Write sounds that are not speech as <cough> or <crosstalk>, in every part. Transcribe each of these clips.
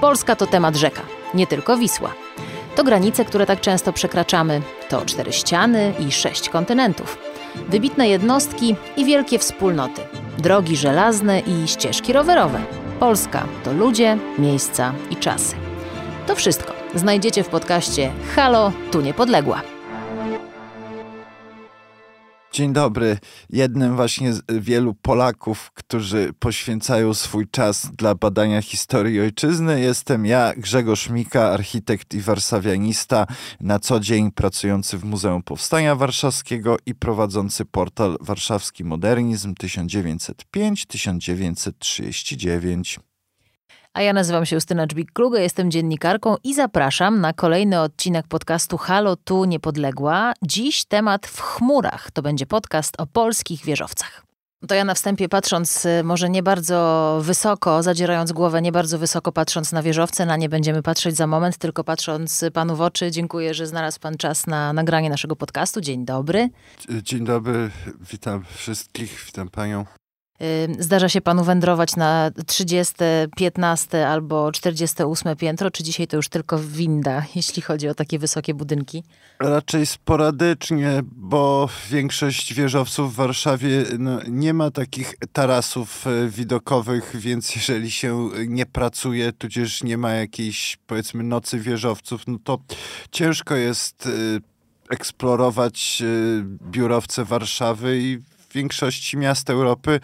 Polska to temat rzeka, nie tylko Wisła. To granice, które tak często przekraczamy, to cztery ściany i sześć kontynentów. Wybitne jednostki i wielkie wspólnoty. Drogi żelazne i ścieżki rowerowe. Polska to ludzie, miejsca i czasy. To wszystko znajdziecie w podcaście Halo, tu niepodległa. Dzień dobry. Jednym właśnie z wielu Polaków, którzy poświęcają swój czas dla badania historii ojczyzny, jestem ja, Grzegorz Mika, architekt i warszawianista, na co dzień pracujący w Muzeum Powstania Warszawskiego i prowadzący portal Warszawski Modernizm 1905-1939. A ja nazywam się Justyna Dżbik-Kluge, jestem dziennikarką i zapraszam na kolejny odcinek podcastu Halo Tu Niepodległa. Dziś temat w chmurach. To będzie podcast o polskich wieżowcach. To ja na wstępie patrząc y, może nie bardzo wysoko, zadzierając głowę nie bardzo wysoko patrząc na wieżowce, na nie będziemy patrzeć za moment, tylko patrząc panu w oczy. Dziękuję, że znalazł pan czas na nagranie naszego podcastu. Dzień dobry. Dzień dobry, witam wszystkich, witam panią. Zdarza się panu wędrować na 30, 15 albo 48 piętro, czy dzisiaj to już tylko winda, <laughs> jeśli chodzi o takie wysokie budynki? Raczej sporadycznie, bo większość wieżowców w Warszawie no, nie ma takich tarasów e, widokowych, więc jeżeli się nie pracuje, tudzież nie ma jakiejś powiedzmy nocy wieżowców, no to ciężko jest e, eksplorować e, biurowce Warszawy i w większości miast Europy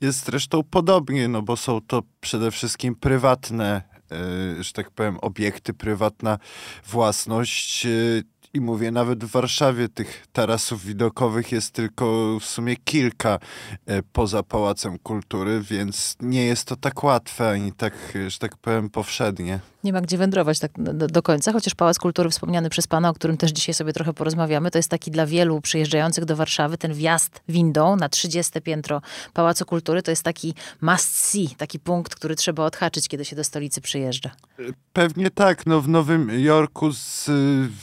jest zresztą podobnie, no bo są to przede wszystkim prywatne, e, że tak powiem, obiekty, prywatna własność. E, I mówię, nawet w Warszawie tych tarasów widokowych jest tylko w sumie kilka e, poza Pałacem Kultury, więc nie jest to tak łatwe ani tak, że tak powiem, powszednie. Nie ma gdzie wędrować tak do, do, końca, chociaż Pałac Kultury wspomniany przez pana, o którym też dzisiaj sobie trochę porozmawiamy, to jest taki dla wielu przyjeżdżających do Warszawy, ten wjazd windą na 30 piętro Pałacu Kultury, to jest taki must see, taki punkt, który trzeba odhaczyć, kiedy się do stolicy przyjeżdża. Pewnie tak, no w Nowym Jorku z,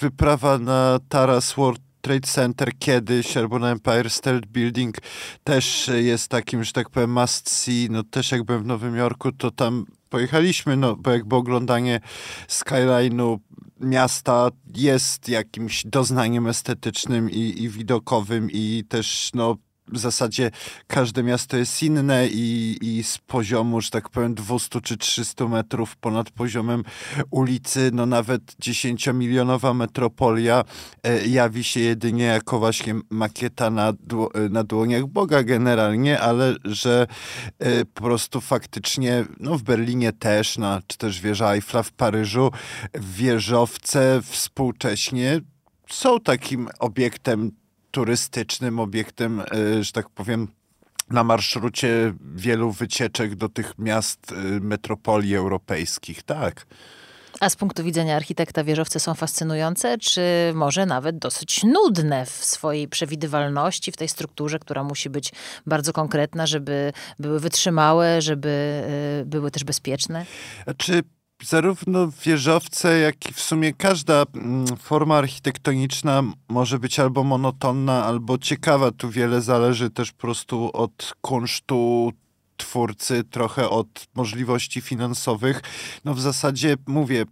wyprawa na Taras World Trade Center kiedyś, albo na Empire State Building też jest takim, że tak powiem, must see. No też jak byłem w Nowym Jorku, to tam pojechaliśmy, no bo jakby oglądanie skyline'u miasta jest jakimś doznaniem estetycznym i, i widokowym i też no w zasadzie każde miasto jest inne i, i z poziomu, że tak powiem, 200 czy 300 metrów ponad poziomem ulicy, no nawet 10-milionowa metropolia e, jawi się jedynie jako właśnie makieta na, dło, na dłoniach Boga generalnie, ale że e, po prostu faktycznie, no w Berlinie też, na, czy też wieża Eiffla w Paryżu, wieżowce współcześnie są takim obiektem turystycznym obiektem, e, że tak powiem, na marszrucie wielu wycieczek do tych miast e, metropolii europejskich, tak. A z punktu widzenia architekta wieżowce są fascynujące, czy może nawet dosyć nudne w swojej przewidywalności, w tej strukturze, która musi być bardzo konkretna, żeby były wytrzymałe, żeby e, były też bezpieczne? Czy zarówno wieżowce, jak i w sumie każda mm, forma architektoniczna może być albo monotonna, albo ciekawa. Tu wiele zależy też po prostu od kunsztu twórcy, trochę od możliwości finansowych. No w zasadzie mówię,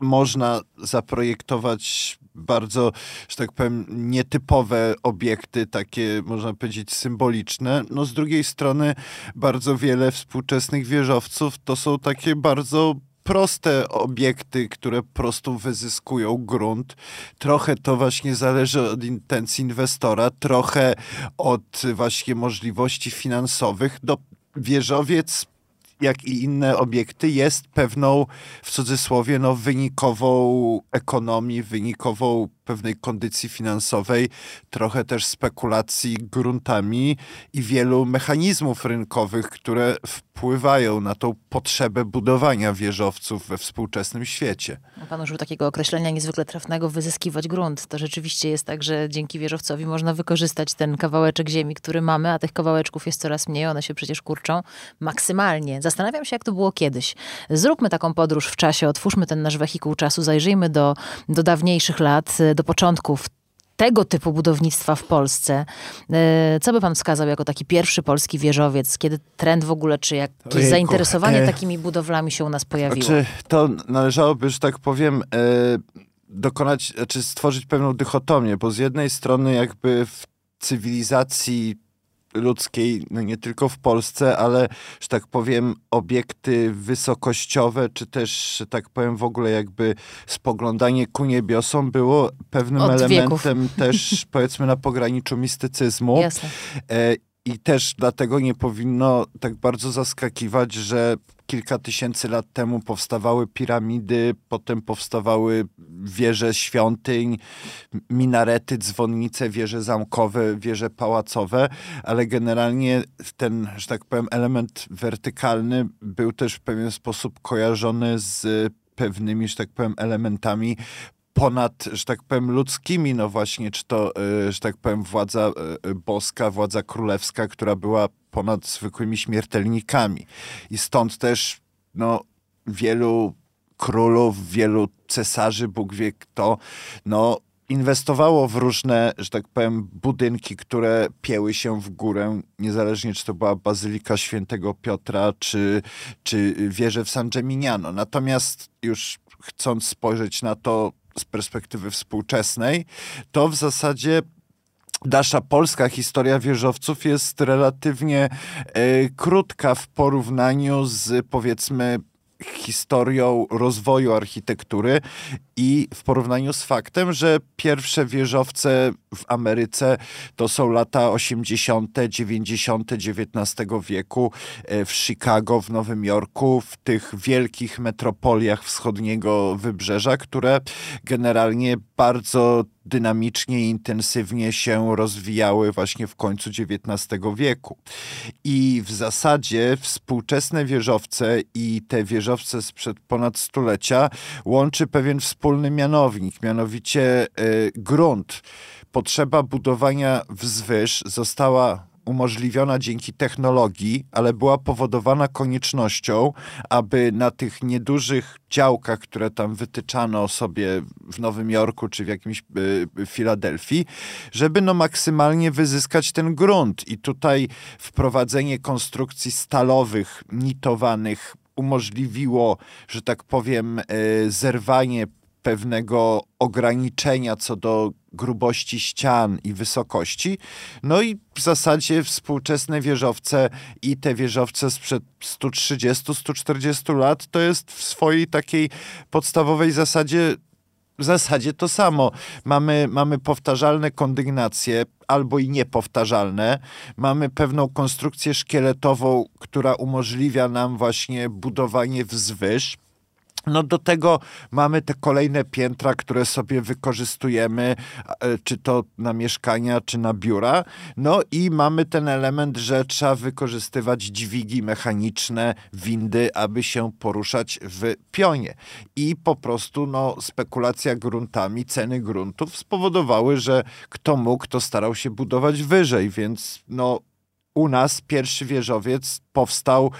można zaprojektować bardzo, że tak powiem, nietypowe obiekty, takie można powiedzieć symboliczne. No z drugiej strony bardzo wiele współczesnych wieżowców to są takie bardzo proste obiekty, które po prostu wyzyskują grunt. Trochę to właśnie zależy od intencji inwestora, trochę od właśnie możliwości finansowych. Do wieżowiec jak i inne obiekty, jest pewną, w cudzysłowie, no, wynikową ekonomii, wynikową pewnej kondycji finansowej, trochę też spekulacji gruntami i wielu mechanizmów rynkowych, które wpływają na tą potrzebę budowania wieżowców we współczesnym świecie. Pan użył takiego określenia niezwykle trafnego, wyzyskiwać grunt. To rzeczywiście jest tak, że dzięki wieżowcowi można wykorzystać ten kawałeczek ziemi, który mamy, a tych kawałeczków jest coraz mniej, one się przecież kurczą maksymalnie. Zastanawiam się, jak to było kiedyś. Zróbmy taką podróż w czasie, otwórzmy ten nasz wehikuł czasu, zajrzyjmy do, do dawniejszych lat, do początków tego typu budownictwa w Polsce. E, co by pan wskazał jako taki pierwszy polski wieżowiec? Kiedy trend w ogóle, czy jakieś Ojejku, zainteresowanie e... takimi budowlami się u nas pojawiło? Znaczy, to należałoby, że tak powiem, e, dokonać, czy stworzyć pewną dychotomię, bo z jednej strony jakby w cywilizacji ludzkiej, no nie tylko w Polsce, ale, że tak powiem, obiekty wysokościowe, czy też, że tak powiem, w ogóle jakby spoglądanie ku niebiosom było pewnym Od elementem wieków. <laughs> też, powiedzmy, na pograniczu mistycyzmu. Jasne. I też dlatego nie powinno tak bardzo zaskakiwać, że kilka tysięcy lat temu powstawały piramidy, potem powstawały wieże świątyń, minarety, dzwonnice, wieże zamkowe, wieże pałacowe, ale generalnie ten, że tak powiem, element wertykalny był też w pewien sposób kojarzony z pewnymi, że tak powiem, elementami ponad, że tak powiem, ludzkimi, no właśnie, czy to, e, że tak powiem, władza e, boska, władza królewska, która była ponad zwykłymi śmiertelnikami. I stąd też, no, wielu królów, wielu cesarzy, Bóg wie kto, no, inwestowało w różne, że tak powiem, budynki, które pieły się w górę, niezależnie czy to była Bazylika Świętego Piotra, czy, czy wieże w San Gemignano. Natomiast już chcąc spojrzeć na to z perspektywy współczesnej, to w zasadzie Nasza polska historia wieżowców jest relatywnie e, krótka w porównaniu z powiedzmy historią rozwoju architektury i w porównaniu z faktem, że pierwsze wieżowce w Ameryce to są lata 80., 90. XIX wieku e, w Chicago, w Nowym Jorku, w tych wielkich metropoliach wschodniego wybrzeża, które generalnie bardzo dynamicznie intensywnie się rozwijały właśnie w końcu XIX wieku. I w zasadzie współczesne wieżowce i te wieżowce sprzed ponad stulecia łączy pewien wspólny mianownik, mianowicie y, grunt. Potrzeba budowania wzwyż została umożliwiona dzięki technologii, ale była powodowana koniecznością, aby na tych niedużych działkach, które tam wytyczano sobie w Nowym Jorku czy w jakimś y, Filadelfii, żeby no maksymalnie wyzyskać ten grunt. I tutaj wprowadzenie konstrukcji stalowych, nitowanych umożliwiło, że tak powiem, y, zerwanie pewnego ograniczenia co do grubości ścian i wysokości. No i w zasadzie współczesne wieżowce i te wieżowce sprzed 130-140 lat to jest w swojej takiej podstawowej zasadzie w zasadzie to samo. Mamy, mamy powtarzalne kondygnacje, albo i niepowtarzalne. Mamy pewną konstrukcję szkieletową, która umożliwia nam właśnie budowanie wzwyż no do tego mamy te kolejne piętra, które sobie wykorzystujemy, e, czy to na mieszkania, czy na biura. No i mamy ten element, że trzeba wykorzystywać dźwigi mechaniczne, windy, aby się poruszać w pionie. I po prostu no, spekulacja gruntami, ceny gruntów spowodowały, że kto mógł, to starał się budować wyżej, więc no, u nas pierwszy wieżowiec powstał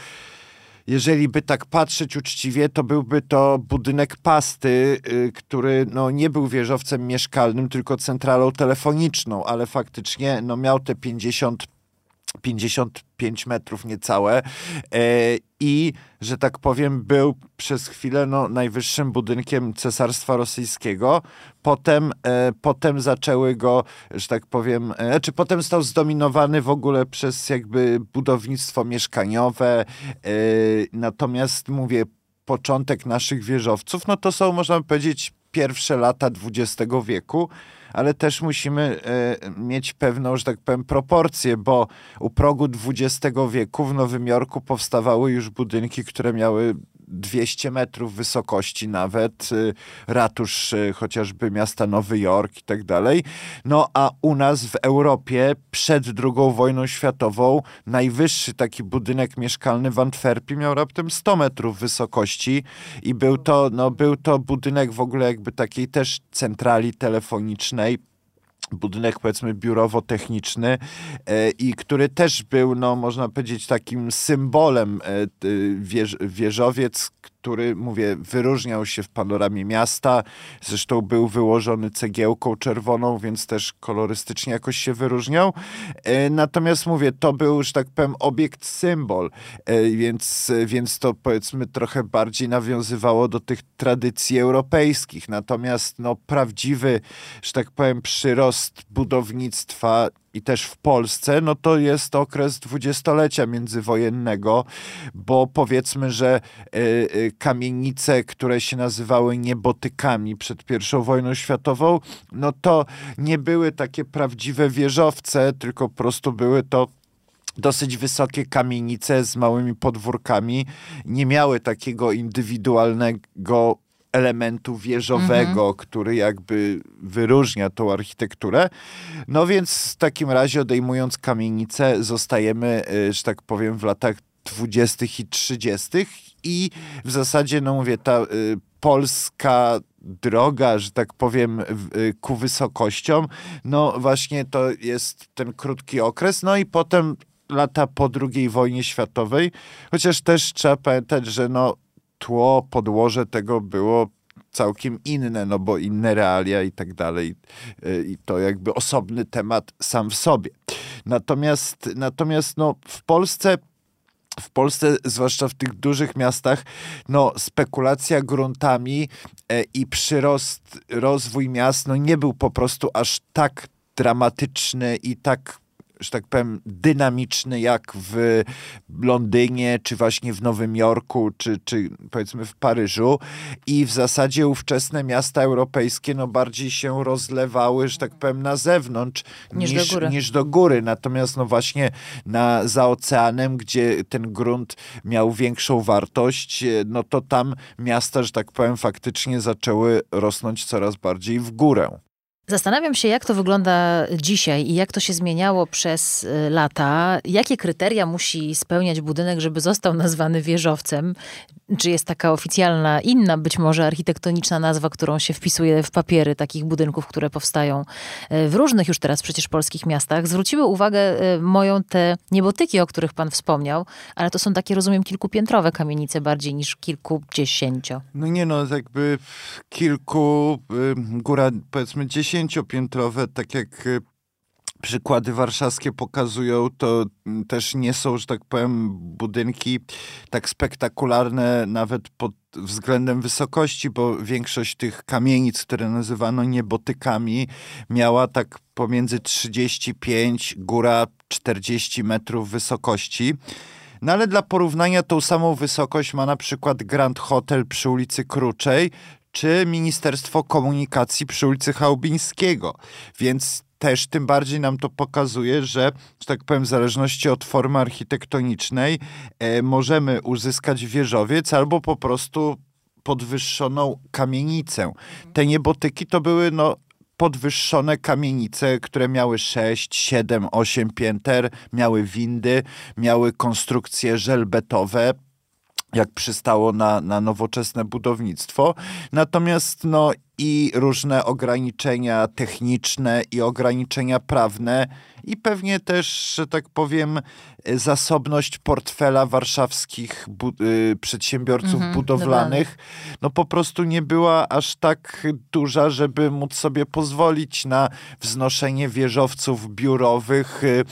jeżeli by tak patrzeć uczciwie, to byłby to budynek pasty, y, który no, nie był wieżowcem mieszkalnym, tylko centralą telefoniczną, ale faktycznie no, miał te 50 55 metrów niecałe e, i, że tak powiem, był przez chwilę no, najwyższym budynkiem Cesarstwa Rosyjskiego. Potem, e, potem zaczęły go, że tak powiem, e, czy potem został zdominowany w ogóle przez jakby budownictwo mieszkaniowe. Natomiast mówię, początek naszych wieżowców, no to są, można powiedzieć, pierwsze lata XX wieku, ale też musimy e, mieć pewną, że tak powiem, proporcję, bo u progu XX wieku w Nowym Jorku powstawały już budynki, które miały 200 metrów wysokości nawet, y, ratusz y, chociażby miasta Nowy Jork i tak dalej. No a u nas w Europie przed II wojną światową najwyższy taki budynek mieszkalny w Antwerpii miał raptem 100 metrów wysokości i był to, no, był to budynek w ogóle jakby takiej też centrali telefonicznej budynek powiedzmy biurowo-techniczny e, i który też był, no można powiedzieć, takim symbolem e, wież, wieżowiec, który, mówię, wyróżniał się w panoramie miasta. Zresztą był wyłożony cegiełką czerwoną, więc też kolorystycznie jakoś się wyróżniał. E, natomiast mówię, to był, że tak powiem, obiekt symbol, e, więc, więc to powiedzmy trochę bardziej nawiązywało do tych tradycji europejskich. Natomiast no, prawdziwy, że tak powiem, przyrost budownictwa i też w Polsce, no to jest okres dwudziestolecia międzywojennego, bo powiedzmy, że y, y, kamienice, które się nazywały niebotykami przed I wojną światową, no to nie były takie prawdziwe wieżowce, tylko po prostu były to dosyć wysokie kamienice z małymi podwórkami, nie miały takiego indywidualnego elementu wieżowego, mhm. który jakby wyróżnia tą architekturę. No więc w takim razie odejmując kamienicę zostajemy, y, że tak powiem, w latach 20. i 30. i w zasadzie, no mówię, ta y, polska droga, że tak powiem, y, ku wysokościom, no właśnie to jest ten krótki okres, no i potem lata po II wojnie światowej, chociaż też trzeba pamiętać, że no tło, podłoże tego było całkiem inne, no bo inne realia i tak dalej. I to jakby osobny temat sam w sobie. Natomiast, natomiast no, w Polsce w Polsce, zwłaszcza w tych dużych miastach, no, spekulacja gruntami e, i przyrost, rozwój miast no, nie był po prostu aż tak dramatyczny i tak że tak powiem, dynamiczny jak w Londynie, czy właśnie w Nowym Jorku, czy, czy powiedzmy w Paryżu. I w zasadzie ówczesne miasta europejskie no bardziej się rozlewały, że tak powiem, na zewnątrz niż, niż, do, góry. niż do góry. Natomiast no właśnie na, za oceanem, gdzie ten grunt miał większą wartość, no to tam miasta, że tak powiem, faktycznie zaczęły rosnąć coraz bardziej w górę. Zastanawiam się, jak to wygląda dzisiaj i jak to się zmieniało przez y, lata. Jakie kryteria musi spełniać budynek, żeby został nazwany wieżowcem? Czy jest taka oficjalna, inna być może architektoniczna nazwa, którą się wpisuje w papiery takich budynków, które powstają y, w różnych już teraz przecież polskich miastach? Zwróciły uwagę y, moją te niebotyki, o których pan wspomniał, ale to są takie, rozumiem, kilkupiętrowe kamienice bardziej niż kilkudziesięcio. No nie no, jakby kilku, góra powiedzmy dziesięciopiętrowe, tak jak y, przykłady warszawskie pokazują, to też nie są, że tak powiem, budynki tak spektakularne nawet pod względem wysokości, bo większość tych kamienic, które nazywano niebotykami, miała tak pomiędzy 35, góra 40 metrów wysokości. No ale dla porównania tą samą wysokość ma na przykład Grand Hotel przy ulicy Kruczej, czy Ministerstwo Komunikacji przy ulicy Chałubińskiego. Więc też tym bardziej nam to pokazuje, że, że tak powiem, w zależności od formy architektonicznej e, możemy uzyskać wieżowiec albo po prostu podwyższoną kamienicę. Te niebotyki to były no, podwyższone kamienice, które miały 6, 7, 8 pięter, miały windy, miały konstrukcje żelbetowe, jak przystało na, na nowoczesne budownictwo. Natomiast no, i różne ograniczenia techniczne i ograniczenia prawne i pewnie też, że tak powiem, zasobność portfela warszawskich bu- y, przedsiębiorców mhm, budowlanych. no po prostu nie była aż tak duża, żeby móc sobie pozwolić na wznoszenie wieżowców biurowych, y,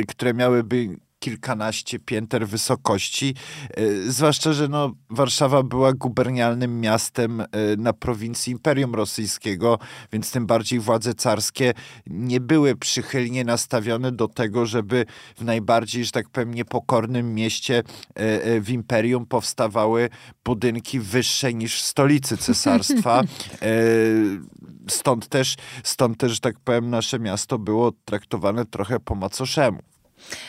y, które miałyby kilkanaście pięter wysokości. E, zwłaszcza, że no, Warszawa była gubernialnym miastem e, na prowincji Imperium Rosyjskiego, więc tym bardziej władze carskie nie były przychylnie nastawione do tego, żeby w najbardziej, że tak powiem, niepokornym mieście e, w Imperium powstawały budynki wyższe niż w stolicy cesarstwa. <laughs> Stąd też, stąd też, że tak powiem, nasze miasto było traktowane trochę po macoszemu.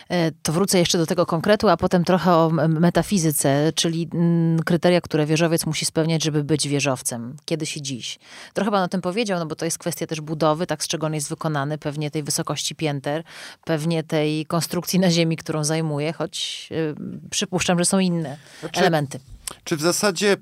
E, to wrócę jeszcze do tego konkretu, a potem trochę o metafizyce, czyli mm, kryteria, które wieżowiec musi spełniać, żeby być wieżowcem. Kiedyś i dziś. Trochę pan o tym powiedział, no bo to jest kwestia też budowy, tak z czego on jest wykonany, pewnie tej wysokości pięter, pewnie tej konstrukcji na ziemi, którą zajmuje, choć yy, przypuszczam, że są inne znaczy, elementy. Czy w zasadzie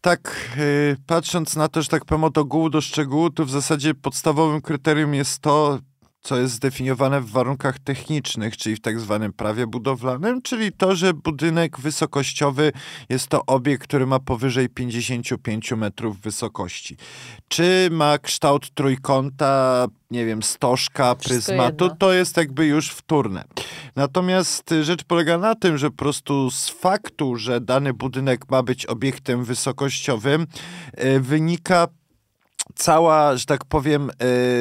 tak, yy, patrząc na to, że tak powiem od ogółu do szczegółu, to w zasadzie podstawowym kryterium jest to, co jest zdefiniowane w warunkach technicznych, czyli w tak zwanym prawie budowlanym, czyli to, że budynek wysokościowy jest to obiekt, który ma powyżej 55 metrów wysokości. Czy ma kształt trójkąta, nie wiem, stożka, pryzmatu, to jest jakby już wtórne. Natomiast rzecz polega na tym, że po prostu z faktu, że dany budynek ma być obiektem wysokościowym, e, wynika cała, że tak powiem,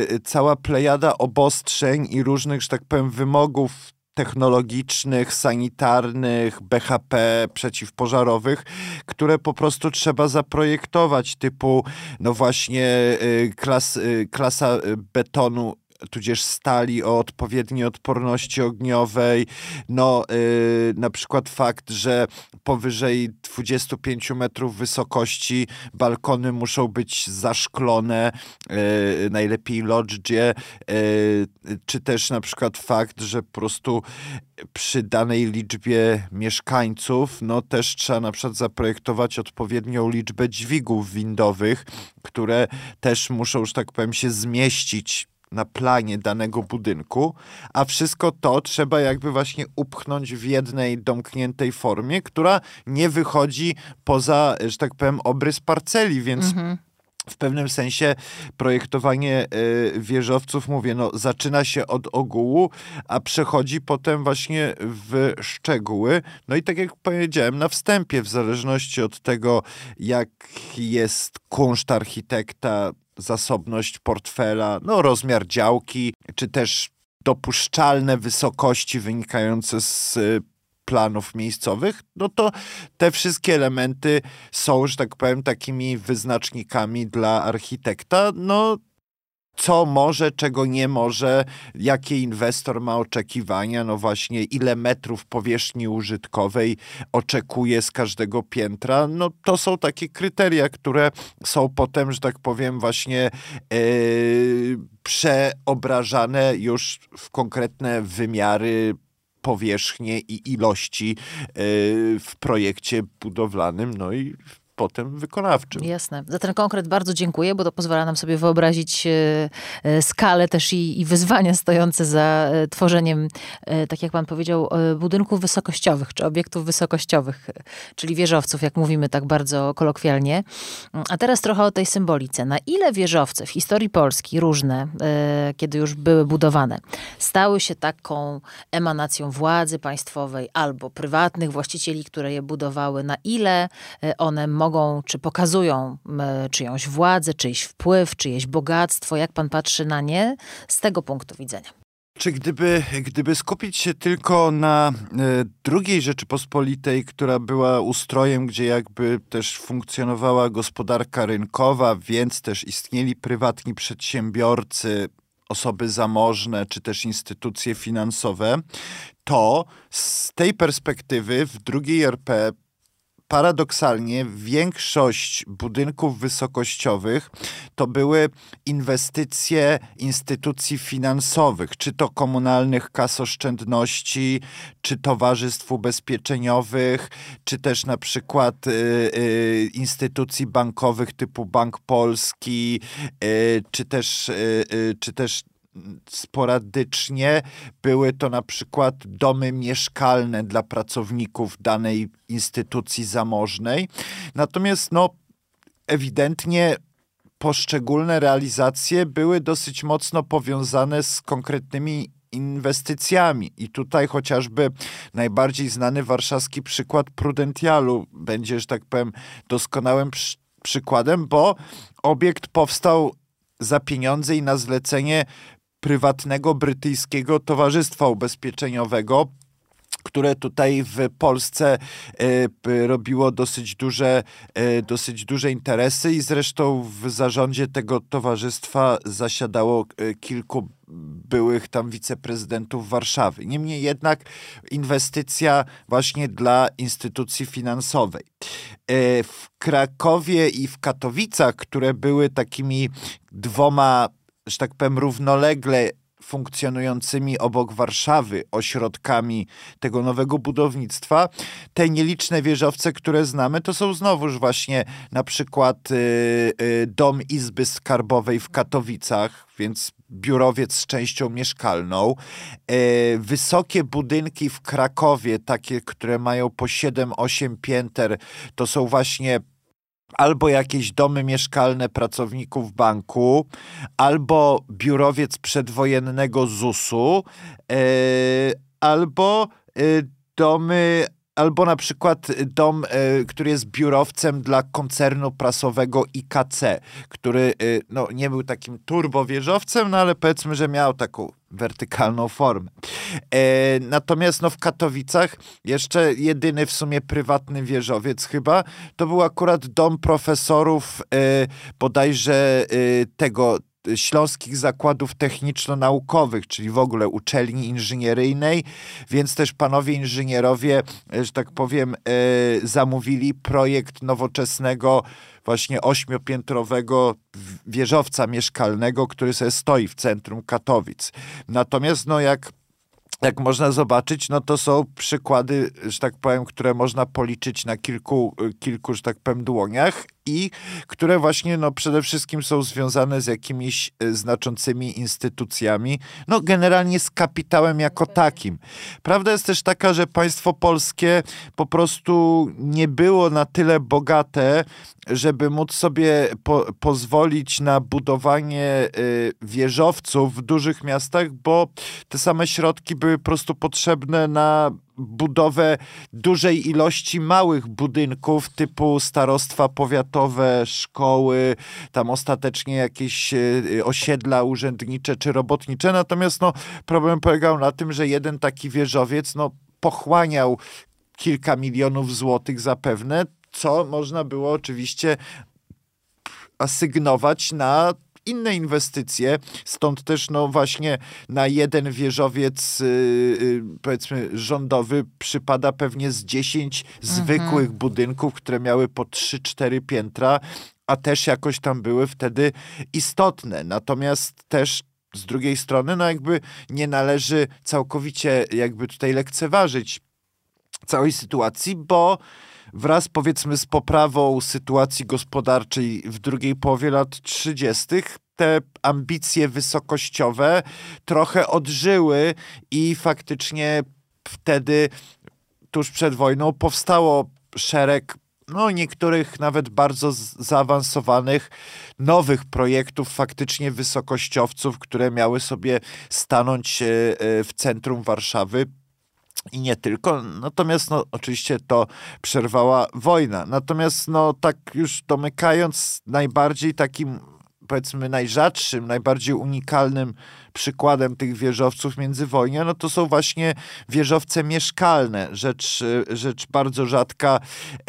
yy, cała plejada obostrzeń i różnych, że tak powiem, wymogów technologicznych, sanitarnych, BHP, przeciwpożarowych, które po prostu trzeba zaprojektować, typu no właśnie y, klas, y, klasa betonu tudzież stali o odpowiedniej odporności ogniowej. No, yy, na przykład fakt, że powyżej 25 metrów wysokości balkony muszą być zaszklone, yy, najlepiej lodgie, yy, czy też na przykład fakt, że po prostu przy danej liczbie mieszkańców, no też trzeba na przykład zaprojektować odpowiednią liczbę dźwigów windowych, które też muszą, że tak powiem, się zmieścić na planie danego budynku, a wszystko to trzeba jakby właśnie upchnąć w jednej domkniętej formie, która nie wychodzi poza, że tak powiem, obrys parceli, więc. Mhm w pewnym sensie projektowanie y, wieżowców, mówię, no, zaczyna się od ogółu, a przechodzi potem właśnie w szczegóły. No i tak jak powiedziałem na wstępie, w zależności od tego, jak jest kunszt architekta, zasobność portfela, no, rozmiar działki, czy też dopuszczalne wysokości wynikające z y, planów miejscowych, no to te wszystkie elementy są, że tak powiem, takimi wyznacznikami dla architekta. No, co może, czego nie może, jakie inwestor ma oczekiwania, no właśnie ile metrów powierzchni użytkowej oczekuje z każdego piętra, no to są takie kryteria, które są potem, że tak powiem, właśnie yy, przeobrażane już w konkretne wymiary powierzchnie i ilości yy, w projekcie budowlanym, no i potem wykonawczym. Jasne. Za ten konkret bardzo dziękuję, bo to pozwala nam sobie wyobrazić e, e, skalę też i, i wyzwania stojące za e, tworzeniem, tak jak pan powiedział, budynków wysokościowych, czy obiektów wysokościowych, czyli wieżowców, jak mówimy tak bardzo kolokwialnie. A teraz trochę o tej symbolice. Na ile wieżowce w historii Polski, różne, kiedy już były budowane, stały się taką emanacją władzy państwowej albo prywatnych właścicieli, które je budowały, na ile one mogą, czy pokazują czyjąś władzę, czyjś wpływ, czyjeś bogactwo? Jak pan patrzy na nie z tego punktu widzenia? Czy gdyby, gdyby skupić się tylko na e, drugiej Rzeczypospolitej, która była ustrojem, gdzie jakby też funkcjonowała gospodarka rynkowa, więc też istnieli prywatni przedsiębiorcy, osoby zamożne, czy też instytucje finansowe, to z tej perspektywy w drugiej RP paradoksalnie większość budynków wysokościowych to były inwestycje instytucji finansowych, czy to komunalnych kas oszczędności, czy towarzystw ubezpieczeniowych, czy też na przykład y, y, instytucji bankowych typu Bank Polski, y, czy też, y, y, czy też sporadycznie były to na przykład domy mieszkalne dla pracowników danej instytucji zamożnej. Natomiast no, ewidentnie poszczególne realizacje były dosyć mocno powiązane z konkretnymi inwestycjami. I tutaj chociażby najbardziej znany warszawski przykład Prudentialu będzie, że tak powiem, doskonałym przy przykładem, bo obiekt powstał za pieniądze i na zlecenie prywatnego brytyjskiego towarzystwa ubezpieczeniowego, które tutaj w Polsce e, robiło dosyć duże, e, dosyć duże interesy i zresztą w zarządzie tego towarzystwa zasiadało e, kilku byłych tam wiceprezydentów Warszawy. Niemniej jednak inwestycja właśnie dla instytucji finansowej. W Krakowie i w Katowicach, które były takimi dwoma że tak powiem, równolegle funkcjonującymi obok Warszawy ośrodkami tego nowego budownictwa. Te nieliczne wieżowce, które znamy, to są znowuż właśnie na przykład y, y, dom Izby Skarbowej w Katowicach, więc biurowiec z częścią mieszkalną. E, wysokie budynki w Krakowie, takie, które mają po 7-8 pięter, to są właśnie albo jakieś domy mieszkalne pracowników banku, albo biurowiec przedwojennego ZUS-u, e, albo e, domy albo na przykład dom, e, który jest biurowcem dla koncernu prasowego IKC, który e, no, nie był takim turbowieżowcem, no ale powiedzmy, że miał taką wertykalną formę. E, natomiast no, w Katowicach jeszcze jedyny w sumie prywatny wieżowiec chyba, to był akurat dom profesorów bodajże tego Śląskich Zakładów Techniczno-Naukowych, czyli w ogóle uczelni inżynieryjnej, więc też panowie inżynierowie, że tak powiem, e, zamówili projekt nowoczesnego, właśnie ośmiopiętrowego wieżowca mieszkalnego, który sobie stoi w centrum Katowic. Natomiast, no jak jak można zobaczyć, no to są przykłady, że tak powiem, które można policzyć na kilku, kilku że tak powiem, dłoniach i które właśnie no, przede wszystkim są związane z jakimiś e, znaczącymi instytucjami, no generalnie z kapitałem jako takim. Prawda jest też taka, że państwo polskie po prostu nie było na tyle bogate, żeby móc sobie po, pozwolić na budowanie y, wieżowców w dużych miastach, bo te same środki były po prostu potrzebne na budowę dużej ilości małych budynków typu starostwa powiatowe, szkoły, tam ostatecznie jakieś e, osiedla urzędnicze czy robotnicze. Natomiast no, problem polegał na tym, że jeden taki wieżowiec no, pochłaniał kilka milionów złotych zapewne, co można było oczywiście asygnować na inne inwestycje, stąd też no właśnie na jeden wieżowiec yy, powiedzmy rządowy przypada pewnie z 10 mhm. zwykłych budynków, które miały po 3-4 piętra, a też jakoś tam były wtedy istotne. Natomiast też z drugiej strony, no jakby nie należy całkowicie jakby tutaj lekceważyć całej sytuacji, bo wraz powiedzmy z poprawą sytuacji gospodarczej w drugiej połowie lat 30. te ambicje wysokościowe trochę odżyły i faktycznie wtedy tuż przed wojną powstało szereg no, niektórych nawet bardzo zaawansowanych nowych projektów, faktycznie wysokościowców, które miały sobie stanąć e, e, w centrum Warszawy i nie tylko. Natomiast no, oczywiście to przerwała wojna. Natomiast no, tak już domykając, najbardziej takim powiedzmy najrzadszym, najbardziej unikalnym przykładem tych wieżowców międzywojnia, no to są właśnie wieżowce mieszkalne. Rzecz, rzecz bardzo rzadka. E,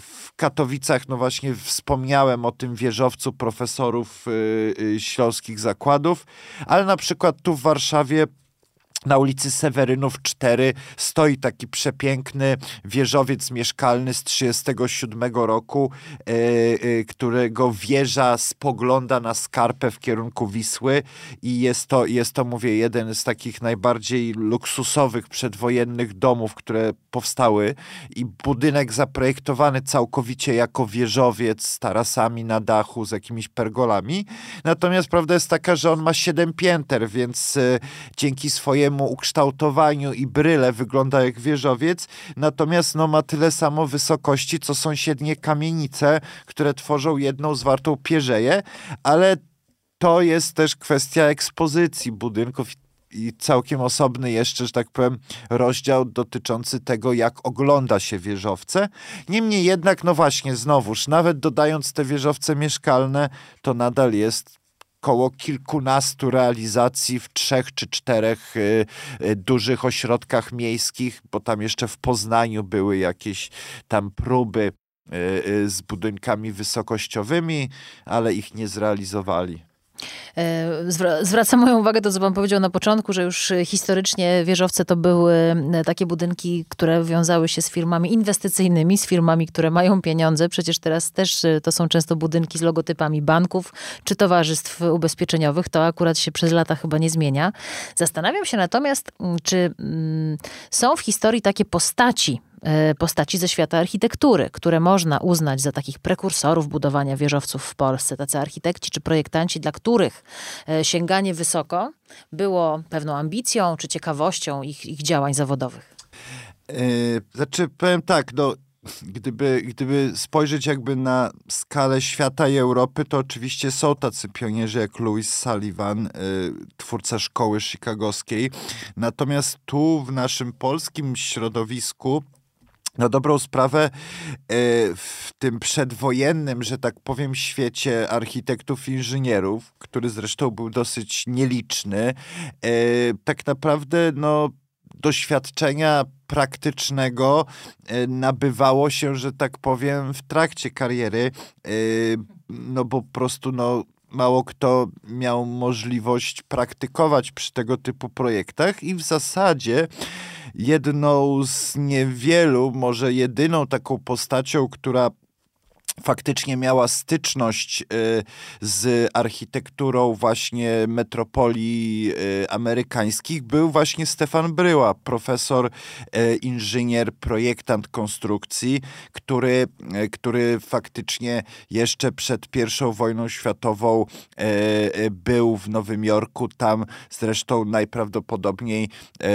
w Katowicach, no właśnie wspomniałem o tym wieżowcu profesorów e, e, śląskich zakładów, ale na przykład tu w Warszawie na ulicy Sewerynów 4 stoi taki przepiękny wieżowiec mieszkalny z 1937 roku, e, e, którego wieża spogląda na skarpę w kierunku Wisły i jest to, jest to, mówię, jeden z takich najbardziej luksusowych przedwojennych domów, które powstały i budynek zaprojektowany całkowicie jako wieżowiec z tarasami na dachu, z jakimiś pergolami. Natomiast prawda jest taka, że on ma 7 pięter, więc e, dzięki swojemu ukształtowaniu i bryle wygląda jak wieżowiec, natomiast no, ma tyle samo wysokości, co sąsiednie kamienice, które tworzą jedną zwartą pierzeję, ale to jest też kwestia ekspozycji budynków i całkiem osobny jeszcze, że tak powiem, rozdział dotyczący tego, jak ogląda się wieżowce. Niemniej jednak, no właśnie, znowuż, nawet dodając te wieżowce mieszkalne, to nadal jest około kilkunastu realizacji w trzech czy czterech y, y, dużych ośrodkach miejskich, bo tam jeszcze w Poznaniu były jakieś tam próby y, z budynkami wysokościowymi, ale ich nie zrealizowali. E, zwraca moją uwagę to, co pan powiedział na początku, że już historycznie wieżowce to były e, takie budynki, które wiązały się z firmami inwestycyjnymi, z firmami, które mają pieniądze. Przecież teraz też e, to są często budynki z logotypami banków czy towarzystw ubezpieczeniowych. To akurat się przez lata chyba nie zmienia. Zastanawiam się natomiast, czy mm, są w historii takie postaci, E, postaci ze świata architektury, które można uznać za takich prekursorów budowania wieżowców w Polsce. Tacy architekci czy projektanci, dla których e, sięganie wysoko było pewną ambicją czy ciekawością ich, ich działań zawodowych. Yy, znaczy, powiem tak, no, gdyby, gdyby spojrzeć jakby na skalę świata i Europy, to oczywiście są tacy pionierzy jak Louis Sullivan, twórca szkoły chicagowskiej. Natomiast tu w naszym polskim środowisku na dobrą sprawę e, w tym przedwojennym, że tak powiem, świecie architektów, inżynierów, który zresztą był dosyć nieliczny, e, tak naprawdę no, doświadczenia praktycznego e, nabywało się, że tak powiem, w trakcie kariery, no bo po prostu no, mało kto miał możliwość praktykować przy tego typu projektach i w zasadzie jedną z niewielu, może jedyną taką postacią, która faktycznie miała styczność y, z architekturą właśnie metropolii y, amerykańskich, był właśnie Stefan Bryła, profesor, y, inżynier, projektant konstrukcji, który, który faktycznie jeszcze przed I wojną światową był w Nowym Jorku. Tam zresztą najprawdopodobniej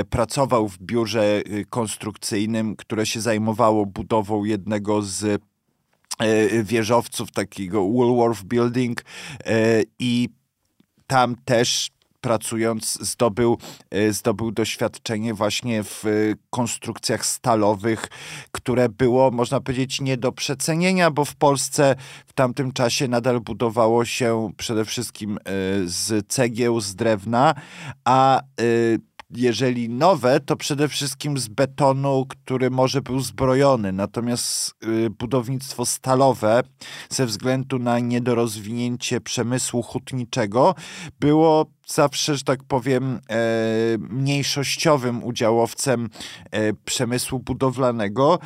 pracował w biurze konstrukcyjnym, które się zajmowało budową jednego z wieżowców, takiego Woolworth Building e, i tam też pracując zdobył, e, zdobył doświadczenie właśnie w konstrukcjach stalowych, które było, można powiedzieć, nie do przecenienia, bo w Polsce w tamtym czasie nadal budowało się przede wszystkim z cegieł, z drewna, a jeżeli nowe, to przede wszystkim z betonu, który może był zbrojony. Natomiast y, budownictwo stalowe, ze względu na niedorozwinięcie przemysłu hutniczego, było zawsze, że tak powiem, e, mniejszościowym udziałowcem e, przemysłu budowlanego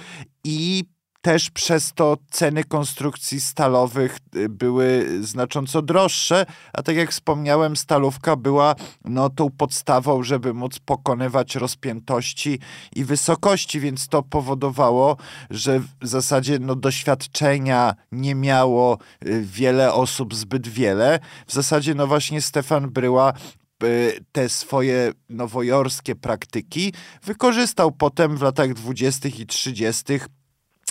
i też przez to ceny konstrukcji stalowych y, były znacząco droższe, a tak jak wspomniałem, stalówka była no, tą podstawą, żeby móc pokonywać rozpiętości i wysokości, więc to powodowało, że w zasadzie no, doświadczenia nie miało y, wiele osób zbyt wiele. W zasadzie no właśnie Stefan Bryła y, te swoje nowojorskie praktyki wykorzystał potem w latach 20. i 30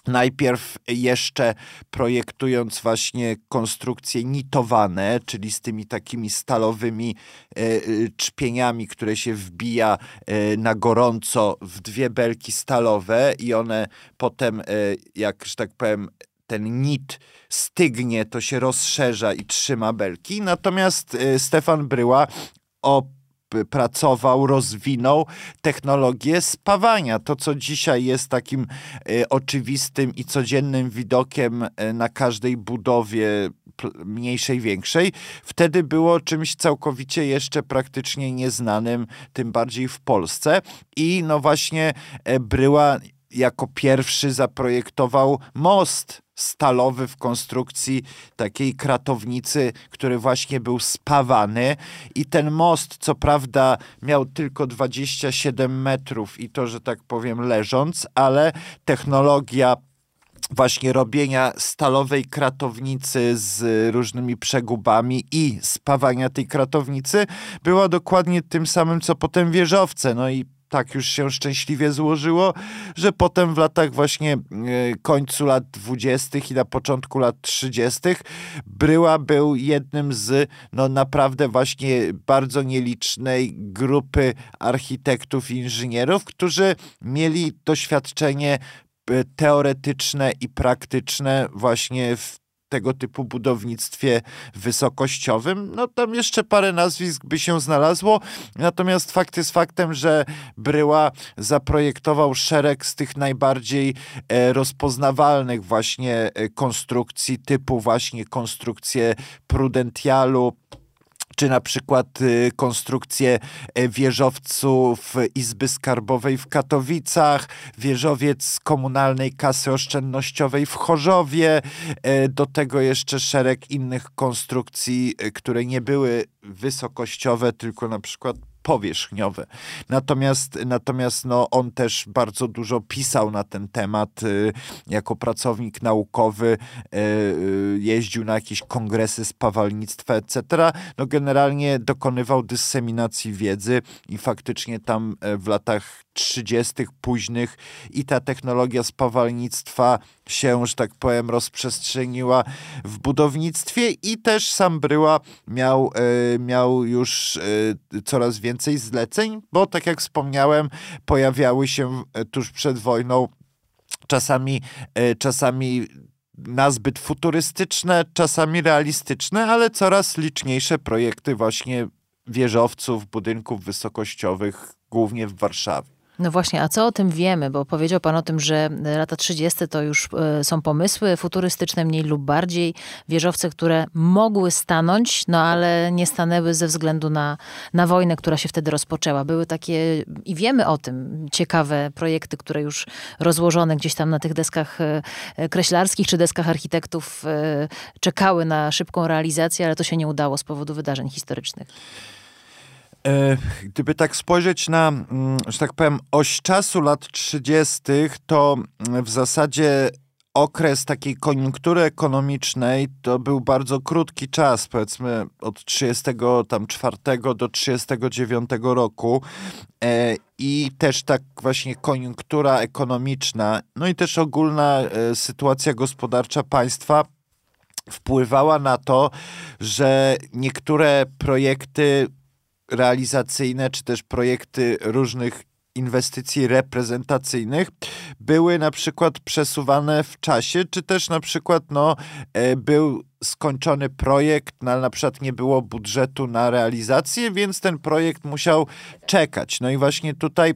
Najpierw jeszcze projektując właśnie konstrukcje nitowane, czyli z tymi takimi stalowymi e, e, czpieniami, które się wbija e, na gorąco w dwie belki stalowe i one potem, jak że tak powiem, ten nit stygnie, to się rozszerza i trzyma belki. Natomiast Stefan Bryła o pracował, rozwinął technologię spawania. To, co dzisiaj jest takim e, oczywistym i codziennym widokiem e, na każdej budowie mniejszej, większej, wtedy było czymś całkowicie jeszcze praktycznie nieznanym, tym bardziej w Polsce. I no właśnie e, Bryła jako pierwszy zaprojektował most stalowy w konstrukcji takiej kratownicy, który właśnie był spawany i ten most, co prawda miał tylko 27 metrów i to, że tak powiem, leżąc, ale technologia właśnie robienia stalowej kratownicy z różnymi przegubami i spawania tej kratownicy była dokładnie tym samym, co potem wieżowce. No i tak już się szczęśliwie złożyło, że potem w latach właśnie e, końcu lat dwudziestych i na początku lat trzydziestych Bryła był jednym z no naprawdę właśnie bardzo nielicznej grupy architektów i inżynierów, którzy mieli doświadczenie e, teoretyczne i praktyczne właśnie w tego typu budownictwie wysokościowym. No tam jeszcze parę nazwisk by się znalazło, natomiast fakt jest faktem, że Bryła zaprojektował szereg z tych najbardziej e, rozpoznawalnych właśnie e, konstrukcji typu właśnie konstrukcje prudentialu, czy na przykład y, konstrukcję e, wieżowców Izby Skarbowej w Katowicach, wieżowiec komunalnej kasy oszczędnościowej w Chorzowie, e, do tego jeszcze szereg innych konstrukcji, e, które nie były wysokościowe, tylko na przykład powierzchniowe. Natomiast, natomiast no, on też bardzo dużo pisał na ten temat y, jako pracownik naukowy, y, y, jeździł na jakieś kongresy spawalnictwa, etc. No, generalnie dokonywał dyseminacji wiedzy i faktycznie tam e, w latach 30. późnych i ta technologia spawalnictwa się, że tak powiem, rozprzestrzeniła w budownictwie i też sam Bryła miał, e, miał już e, coraz więcej zleceń, bo tak jak wspomniałem, pojawiały się e, tuż przed wojną czasami, e, czasami nazbyt futurystyczne, czasami realistyczne, ale coraz liczniejsze projekty właśnie wieżowców, budynków wysokościowych, głównie w Warszawie. No właśnie, a co o tym wiemy? Bo powiedział Pan o tym, że lata 30. to już e, są pomysły futurystyczne mniej lub bardziej, wieżowce, które mogły stanąć, no ale nie stanęły ze względu na, na wojnę, która się wtedy rozpoczęła. Były takie, i wiemy o tym, ciekawe projekty, które już rozłożone gdzieś tam na tych deskach e, e, kreślarskich czy deskach architektów czekały na szybką realizację, ale to się nie udało z powodu wydarzeń historycznych. E, gdyby tak spojrzeć na, mm, że tak powiem, oś czasu lat 30., to mm, w zasadzie okres takiej koniunktury ekonomicznej to był bardzo krótki czas, powiedzmy od 34 do 39 roku. E, I też tak właśnie koniunktura ekonomiczna, no i też ogólna e, sytuacja gospodarcza państwa wpływała na to, że niektóre projekty realizacyjne, czy też projekty różnych inwestycji reprezentacyjnych były na przykład przesuwane w czasie, czy też na przykład no, e, był skończony projekt, no, ale na przykład nie było budżetu na realizację, więc ten projekt musiał czekać. No i właśnie tutaj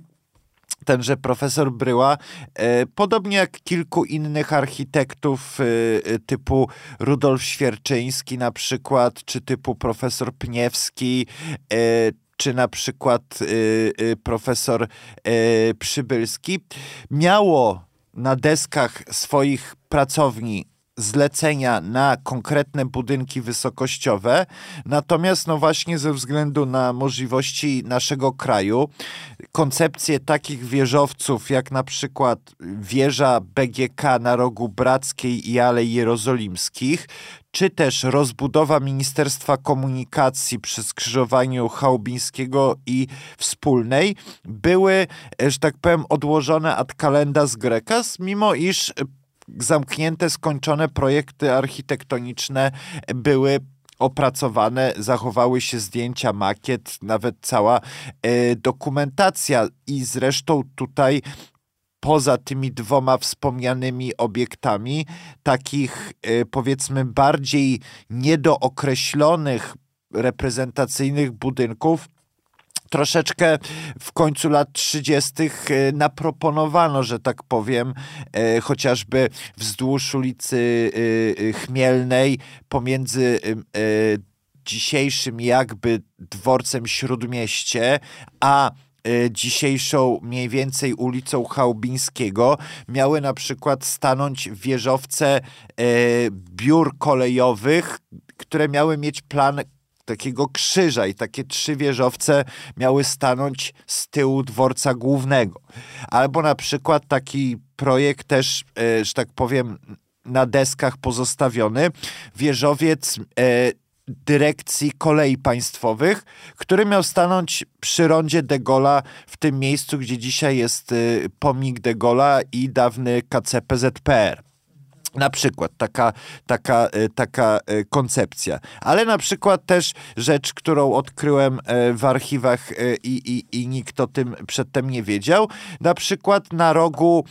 tenże profesor Bryła, e, podobnie jak kilku innych architektów e, e, typu Rudolf Świerczyński na przykład, czy typu profesor Pniewski, czy na przykład profesor Przybylski, miało na deskach swoich pracowni zlecenia na konkretne budynki wysokościowe. Natomiast, no właśnie ze względu na możliwości naszego kraju, koncepcje takich wieżowców, jak na przykład wieża BGK na rogu Brackiej i Alei Jerozolimskich, czy też rozbudowa Ministerstwa Komunikacji przy skrzyżowaniu Chałubińskiego i Wspólnej były, że tak powiem, odłożone ad z Grekas, mimo iż zamknięte, skończone projekty architektoniczne były opracowane, zachowały się zdjęcia, makiet, nawet cała e, dokumentacja. I zresztą tutaj poza tymi dwoma wspomnianymi obiektami, takich e, powiedzmy bardziej niedookreślonych reprezentacyjnych budynków troszeczkę w końcu lat 30. E, naproponowano, że tak powiem, e, chociażby wzdłuż ulicy e, Chmielnej pomiędzy dzisiejszym jakby dworcem Śródmieście, a dzisiejszą mniej więcej ulicą Chałubińskiego miały na przykład stanąć wieżowce biur kolejowych, które miały mieć plan takiego krzyża i takie trzy wieżowce miały stanąć z tyłu dworca głównego. Albo na przykład taki projekt też, e, że tak powiem, na deskach pozostawiony, wieżowiec e, dyrekcji kolei państwowych, który miał stanąć przy rondzie de Gola w tym miejscu, gdzie dzisiaj jest e, pomnik de Gola i dawny KCPZPR. Na przykład taka, taka, e, taka e, koncepcja. Ale na przykład też rzecz, którą odkryłem e, w archiwach i, i, i nikt o tym przedtem nie wiedział. Na przykład na rogu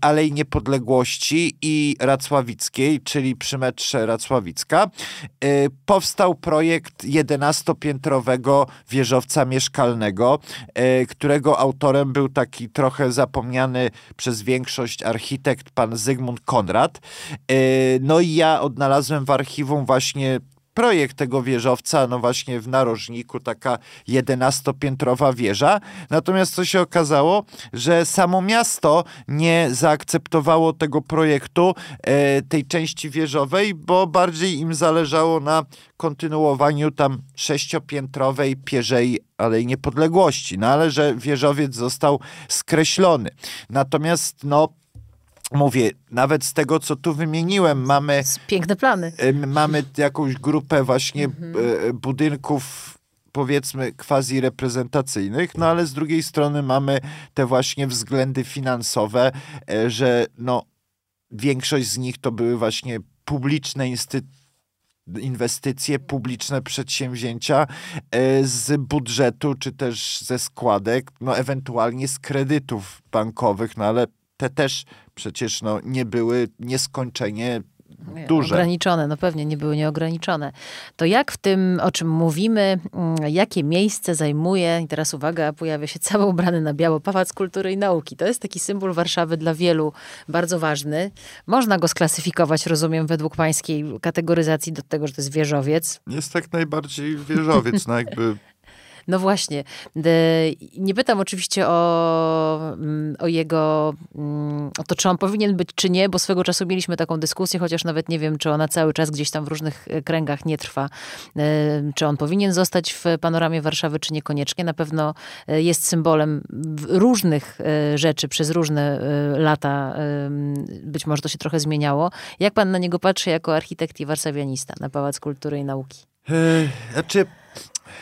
Alei Niepodległości i Racławickiej, czyli przy metrze Racławicka, powstał projekt 11-piętrowego wieżowca mieszkalnego, którego autorem był taki trochę zapomniany przez większość architekt pan Zygmunt Konrad. E, no i ja odnalazłem w archiwum właśnie projekt tego wieżowca, no właśnie w narożniku, taka jedenastopiętrowa wieża. Natomiast co się okazało, że samo miasto nie zaakceptowało tego projektu, e, tej części wieżowej, bo bardziej im zależało na kontynuowaniu tam sześciopiętrowej Pierzej Alei Niepodległości. No ale że wieżowiec został skreślony. Natomiast no mówię, nawet z tego, co tu wymieniłem, mamy... Piękne plany. Mamy jakąś grupę właśnie mhm. budynków powiedzmy quasi reprezentacyjnych, no ale z drugiej strony mamy te właśnie względy finansowe, e, że no większość z nich to były właśnie publiczne instytucje, inwestycje, publiczne przedsięwzięcia z budżetu, czy też ze składek, no ewentualnie z kredytów bankowych, no ale te też przecież no, nie były nieskończenie duże. Ograniczone, no pewnie nie były nieograniczone. To jak w tym, o czym mówimy, mm, jakie miejsce zajmuje, i teraz uwaga, pojawia się cały ubrany na biało Pałac Kultury i Nauki. To jest taki symbol Warszawy dla wielu bardzo ważny. Można go sklasyfikować, rozumiem, według pańskiej kategoryzacji do tego, że to jest wieżowiec. Jest tak najbardziej wieżowiec, no jakby <laughs> no właśnie. Nie pytam oczywiście o, mm, o jego, mm, o to, czy on powinien być, czy nie, bo swego czasu mieliśmy taką dyskusję, chociaż nawet nie wiem, czy ona cały czas gdzieś tam w różnych e, kręgach nie trwa. E, czy on powinien zostać w panoramie Warszawy, czy niekoniecznie. Na pewno e, jest symbolem różnych rzeczy przez różne lata. Być może to się trochę zmieniało. Jak pan na niego patrzy jako architekt i warszawianista na Pałac Kultury i Nauki? Znaczy,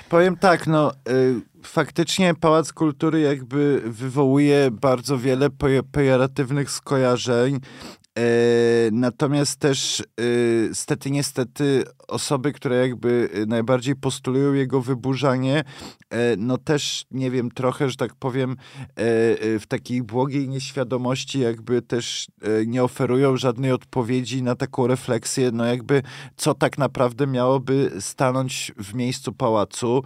Powiem tak, no y, faktycznie Pałac Kultury jakby wywołuje bardzo wiele pejoratywnych skojarzeń natomiast też e, stety, niestety osoby, które jakby e, najbardziej postulują jego wyburzanie, no też, nie wiem, trochę, że tak powiem, w takiej błogiej nieświadomości jakby też nie oferują żadnej odpowiedzi na taką refleksję, no jakby co tak naprawdę miałoby stanąć w miejscu pałacu,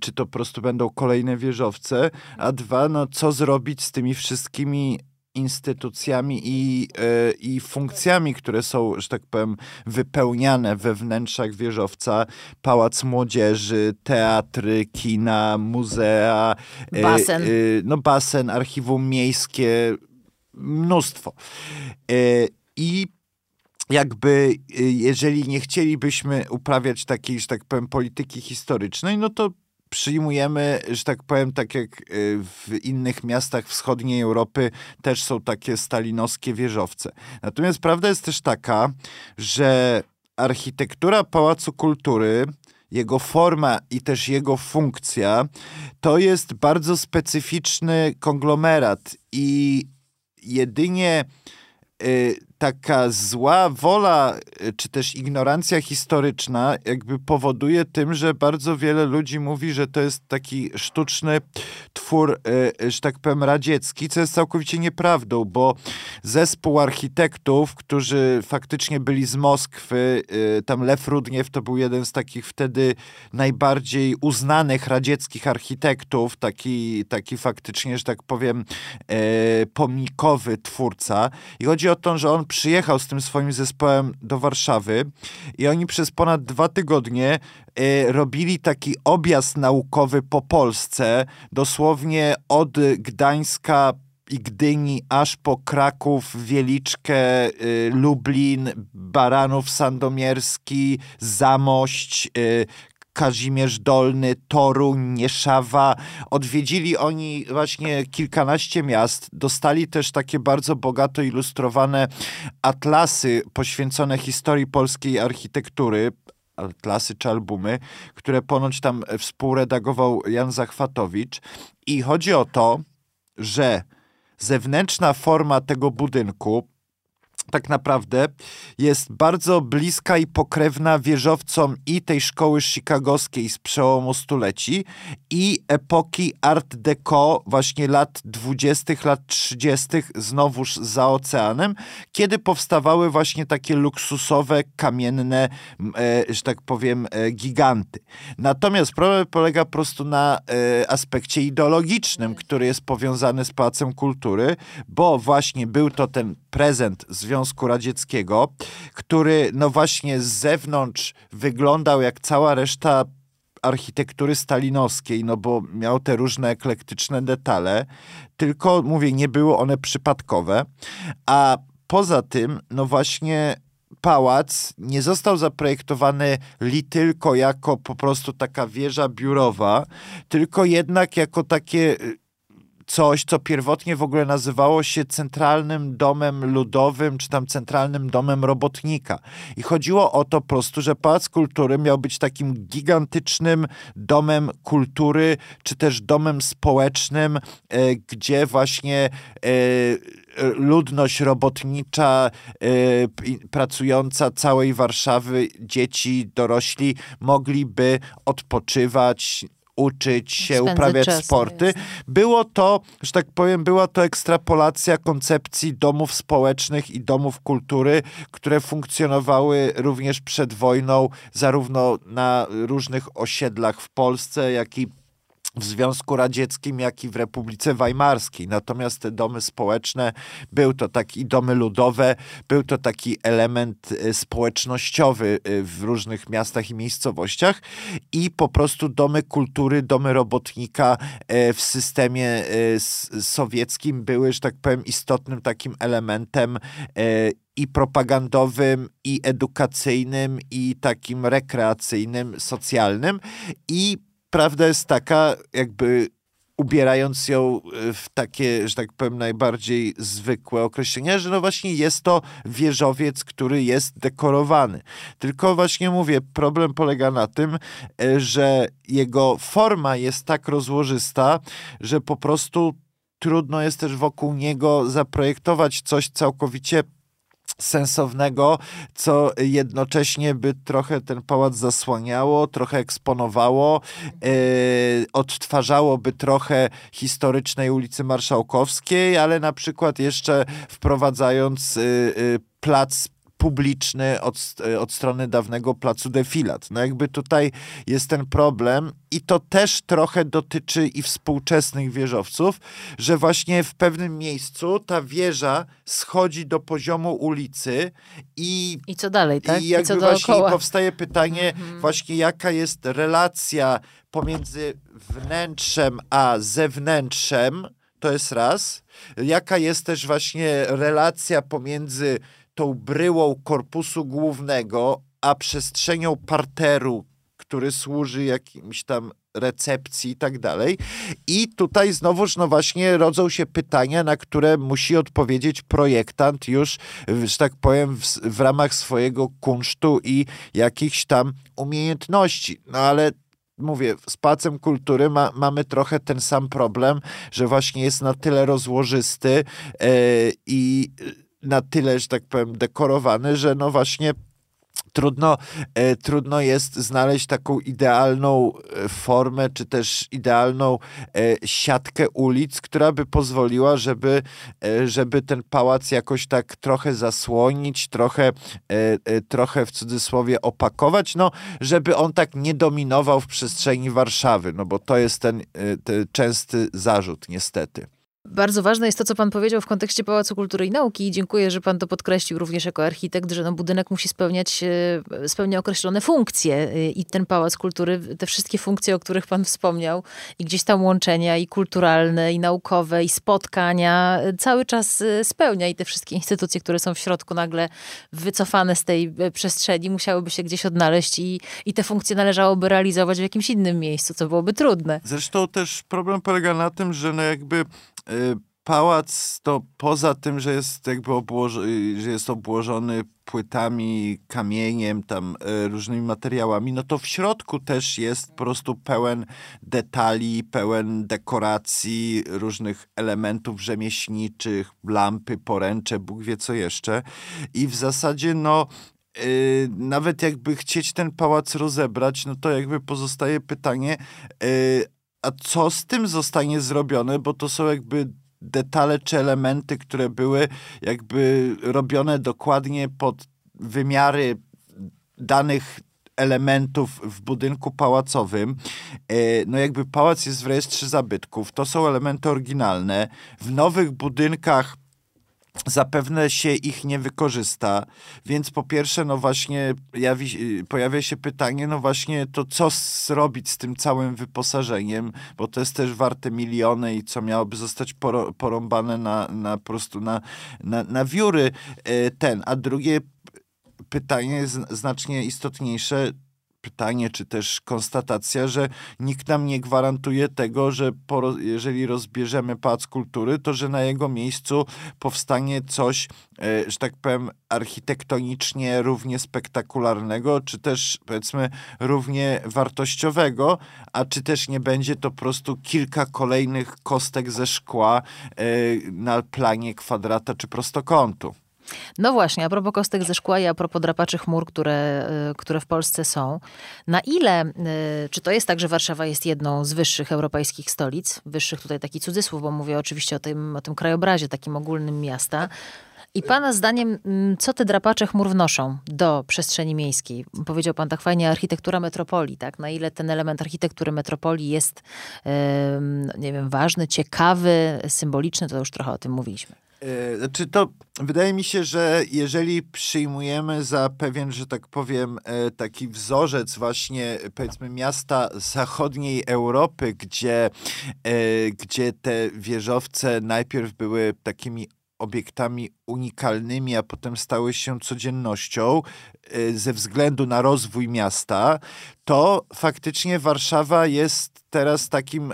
czy to po prostu będą kolejne wieżowce, a dwa, no co zrobić z tymi wszystkimi instytucjami i, e, i funkcjami, które są, że tak powiem, wypełniane we wnętrzach wieżowca. Pałac Młodzieży, teatry, kina, muzea. E, basen. E, no basen, archiwum miejskie, mnóstwo. I jakby, jeżeli nie chcielibyśmy uprawiać takiej, że tak powiem, polityki historycznej, no to przyjmujemy, że tak powiem, tak jak y, w innych miastach wschodniej Europy też są takie stalinowskie wieżowce. Natomiast prawda jest też taka, że architektura Pałacu Kultury jego forma i też jego funkcja, to jest bardzo specyficzny konglomerat i jedynie y, taka zła wola, e, czy też ignorancja historyczna jakby powoduje tym, że bardzo wiele ludzi mówi, że to jest taki sztuczny twór, e, że tak powiem, radziecki, co jest całkowicie nieprawdą, bo zespół architektów, którzy faktycznie byli z Moskwy, e, tam Lew Rudniew to był jeden z takich wtedy najbardziej uznanych radzieckich architektów, taki, taki faktycznie, że tak powiem, pomnikowy twórca. I chodzi o to, że on przyjechał z tym swoim zespołem do Warszawy i oni przez ponad dwa tygodnie y, robili taki objazd naukowy po Polsce, dosłownie od Gdańska i Gdyni aż po Kraków, Wieliczkę, y, Lublin, Baranów Sandomierski, Zamość, y, Kazimierz Dolny, Toruń, Nieszawa. Odwiedzili oni właśnie kilkanaście miast. Dostali też takie bardzo bogato ilustrowane atlasy poświęcone historii polskiej architektury atlasy czy albumy, które ponoć tam współredagował Jan Zachwatowicz. I chodzi o to, że zewnętrzna forma tego budynku tak naprawdę jest bardzo bliska i pokrewna wieżowcom i tej szkoły chicagowskiej z przełomu stuleci i epoki Art Deco właśnie lat 20., lat 30., znowuż za oceanem, kiedy powstawały właśnie takie luksusowe, kamienne, e, że tak powiem, e, giganty. Natomiast problem polega po prostu na e, aspekcie ideologicznym, który jest powiązany z Pałacem Kultury, bo właśnie był to ten prezent związany Związku Radzieckiego, który no właśnie z zewnątrz wyglądał jak cała reszta architektury stalinowskiej, no bo miał te różne eklektyczne detale, tylko mówię, nie były one przypadkowe, a poza tym, no właśnie pałac nie został zaprojektowany li tylko jako po prostu taka wieża biurowa, tylko jednak jako takie coś, co pierwotnie w ogóle nazywało się Centralnym Domem Ludowym, czy tam Centralnym Domem Robotnika. I chodziło o to po prostu, że Pałac Kultury miał być takim gigantycznym domem kultury, czy też domem społecznym, e, gdzie właśnie e, ludność robotnicza, e, pracująca całej Warszawy, dzieci, dorośli mogliby odpoczywać, uczyć się, Spędzać uprawiać czas, sporty. jest. Było to, że tak powiem, była to ekstrapolacja koncepcji domów społecznych i domów kultury, które funkcjonowały również przed wojną, zarówno na różnych osiedlach w Polsce, jak i w Związku Radzieckim, jak i w Republice Weimarskiej. Natomiast te domy społeczne, był to taki domy ludowe, był to taki element e, społecznościowy e, w różnych miastach i miejscowościach i po prostu domy kultury, domy robotnika e, w systemie s- sowieckim były, że tak powiem, istotnym takim elementem i propagandowym, i edukacyjnym, i takim rekreacyjnym, socjalnym. I prawda jest taka, jakby ubierając ją e, w takie, że tak powiem, najbardziej zwykłe określenia, że no właśnie jest to wieżowiec, który jest dekorowany. Tylko właśnie mówię, problem polega na tym, e, że jego forma jest tak rozłożysta, że po prostu trudno jest też wokół niego zaprojektować coś całkowicie sensownego, co jednocześnie by trochę ten pałac zasłaniało, trochę eksponowało, e, odtwarzałoby trochę historycznej ulicy Marszałkowskiej, ale na przykład jeszcze wprowadzając e, e, plac publiczny od, od strony dawnego placu Defilat. No jakby tutaj jest ten problem i to też trochę dotyczy i współczesnych wieżowców, że właśnie w pewnym miejscu ta wieża schodzi do poziomu ulicy i I co dalej, tak? i I, jakby co właśnie dookoła. powstaje pytanie Mhm. właśnie jaka jest relacja pomiędzy wnętrzem a zewnętrzem, to jest raz. Jaka jest też właśnie relacja pomiędzy tą bryłą korpusu głównego, a przestrzenią parteru, który służy jakimś tam recepcji i tak dalej. I tutaj znowuż, no właśnie, rodzą się pytania, na które musi odpowiedzieć projektant już, że tak powiem, w, w ramach swojego kunsztu i jakichś tam umiejętności. No ale mówię, z Pacem Kultury ma, mamy trochę ten sam problem, że właśnie jest na tyle rozłożysty e, i na tyle, że tak powiem, dekorowany, że no właśnie trudno, e, trudno jest znaleźć taką idealną e, formę, czy też idealną e, siatkę ulic, która by pozwoliła, żeby, e, żeby ten pałac jakoś tak trochę zasłonić, trochę, e, e, trochę w cudzysłowie opakować, no, żeby on tak nie dominował w przestrzeni Warszawy, no bo to jest ten, ten częsty zarzut, niestety. Bardzo ważne jest to, co pan powiedział w kontekście Pałacu Kultury i Nauki i dziękuję, że pan to podkreślił również jako architekt, że no budynek musi spełniać, e, spełnia określone funkcje e, i ten Pałac Kultury, te wszystkie funkcje, o których pan wspomniał i gdzieś tam łączenia i kulturalne, i naukowe, i spotkania e, cały czas spełnia i te wszystkie instytucje, które są w środku nagle wycofane z tej przestrzeni musiałyby się gdzieś odnaleźć i, i te funkcje należałoby realizować w jakimś innym miejscu, co byłoby trudne. Zresztą też problem polega na tym, że no jakby pałac to poza tym, że jest jakby obłożony, że jest obłożony płytami, kamieniem, tam y, różnymi materiałami, no to w środku też jest po prostu pełen detali, pełen dekoracji, różnych elementów rzemieślniczych, lampy, poręcze, Bóg wie co jeszcze. I w zasadzie no Yy, nawet jakby chcieć ten pałac rozebrać, no to jakby pozostaje pytanie, a co z tym zostanie zrobione, bo to są jakby detale czy elementy, które były jakby robione dokładnie pod wymiary danych elementów w budynku pałacowym. E, No jakby pałac jest w rejestrze zabytków, to są elementy oryginalne. W nowych budynkach zapewne się ich nie wykorzysta. Więc po pierwsze, no właśnie jawi, pojawia się pytanie, no właśnie to co zrobić z tym całym wyposażeniem, bo to jest też warte miliony i co miałoby zostać porąbane na, na prostu na, na, na wióry e, ten. A drugie pytanie znacznie istotniejsze, pytanie, czy też konstatacja, że nikt nam nie gwarantuje tego, że po, jeżeli rozbierzemy Pałac Kultury, to że na jego miejscu powstanie coś, e, że tak powiem, architektonicznie równie spektakularnego, czy też powiedzmy równie wartościowego, a czy też nie będzie to po prostu kilka kolejnych kostek ze szkła e, na planie kwadrata czy prostokątu. No właśnie, a propos kostek ze szkła i a propos drapaczy chmur, które, y, które w Polsce są. Na ile, y, czy to jest tak, że Warszawa jest jedną z wyższych europejskich stolic, wyższych tutaj taki cudzysłów, bo mówię oczywiście o tym, o tym krajobrazie takim ogólnym miasta, i Pana zdaniem, mm, co te drapacze chmur wnoszą do przestrzeni miejskiej? Powiedział Pan tak fajnie, architektura metropolii, tak? Na ile ten element architektury metropolii jest, nie wiem, ważny, ciekawy, symboliczny, to już trochę o tym mówiliśmy. E, znaczy to wydaje mi się, że jeżeli przyjmujemy za pewien, że tak powiem, e, taki wzorzec właśnie powiedzmy miasta zachodniej Europy, gdzie, e, gdzie te wieżowce najpierw były takimi obiektami unikalnymi, a potem stały się codziennością ze względu na rozwój miasta, to faktycznie Warszawa jest teraz takim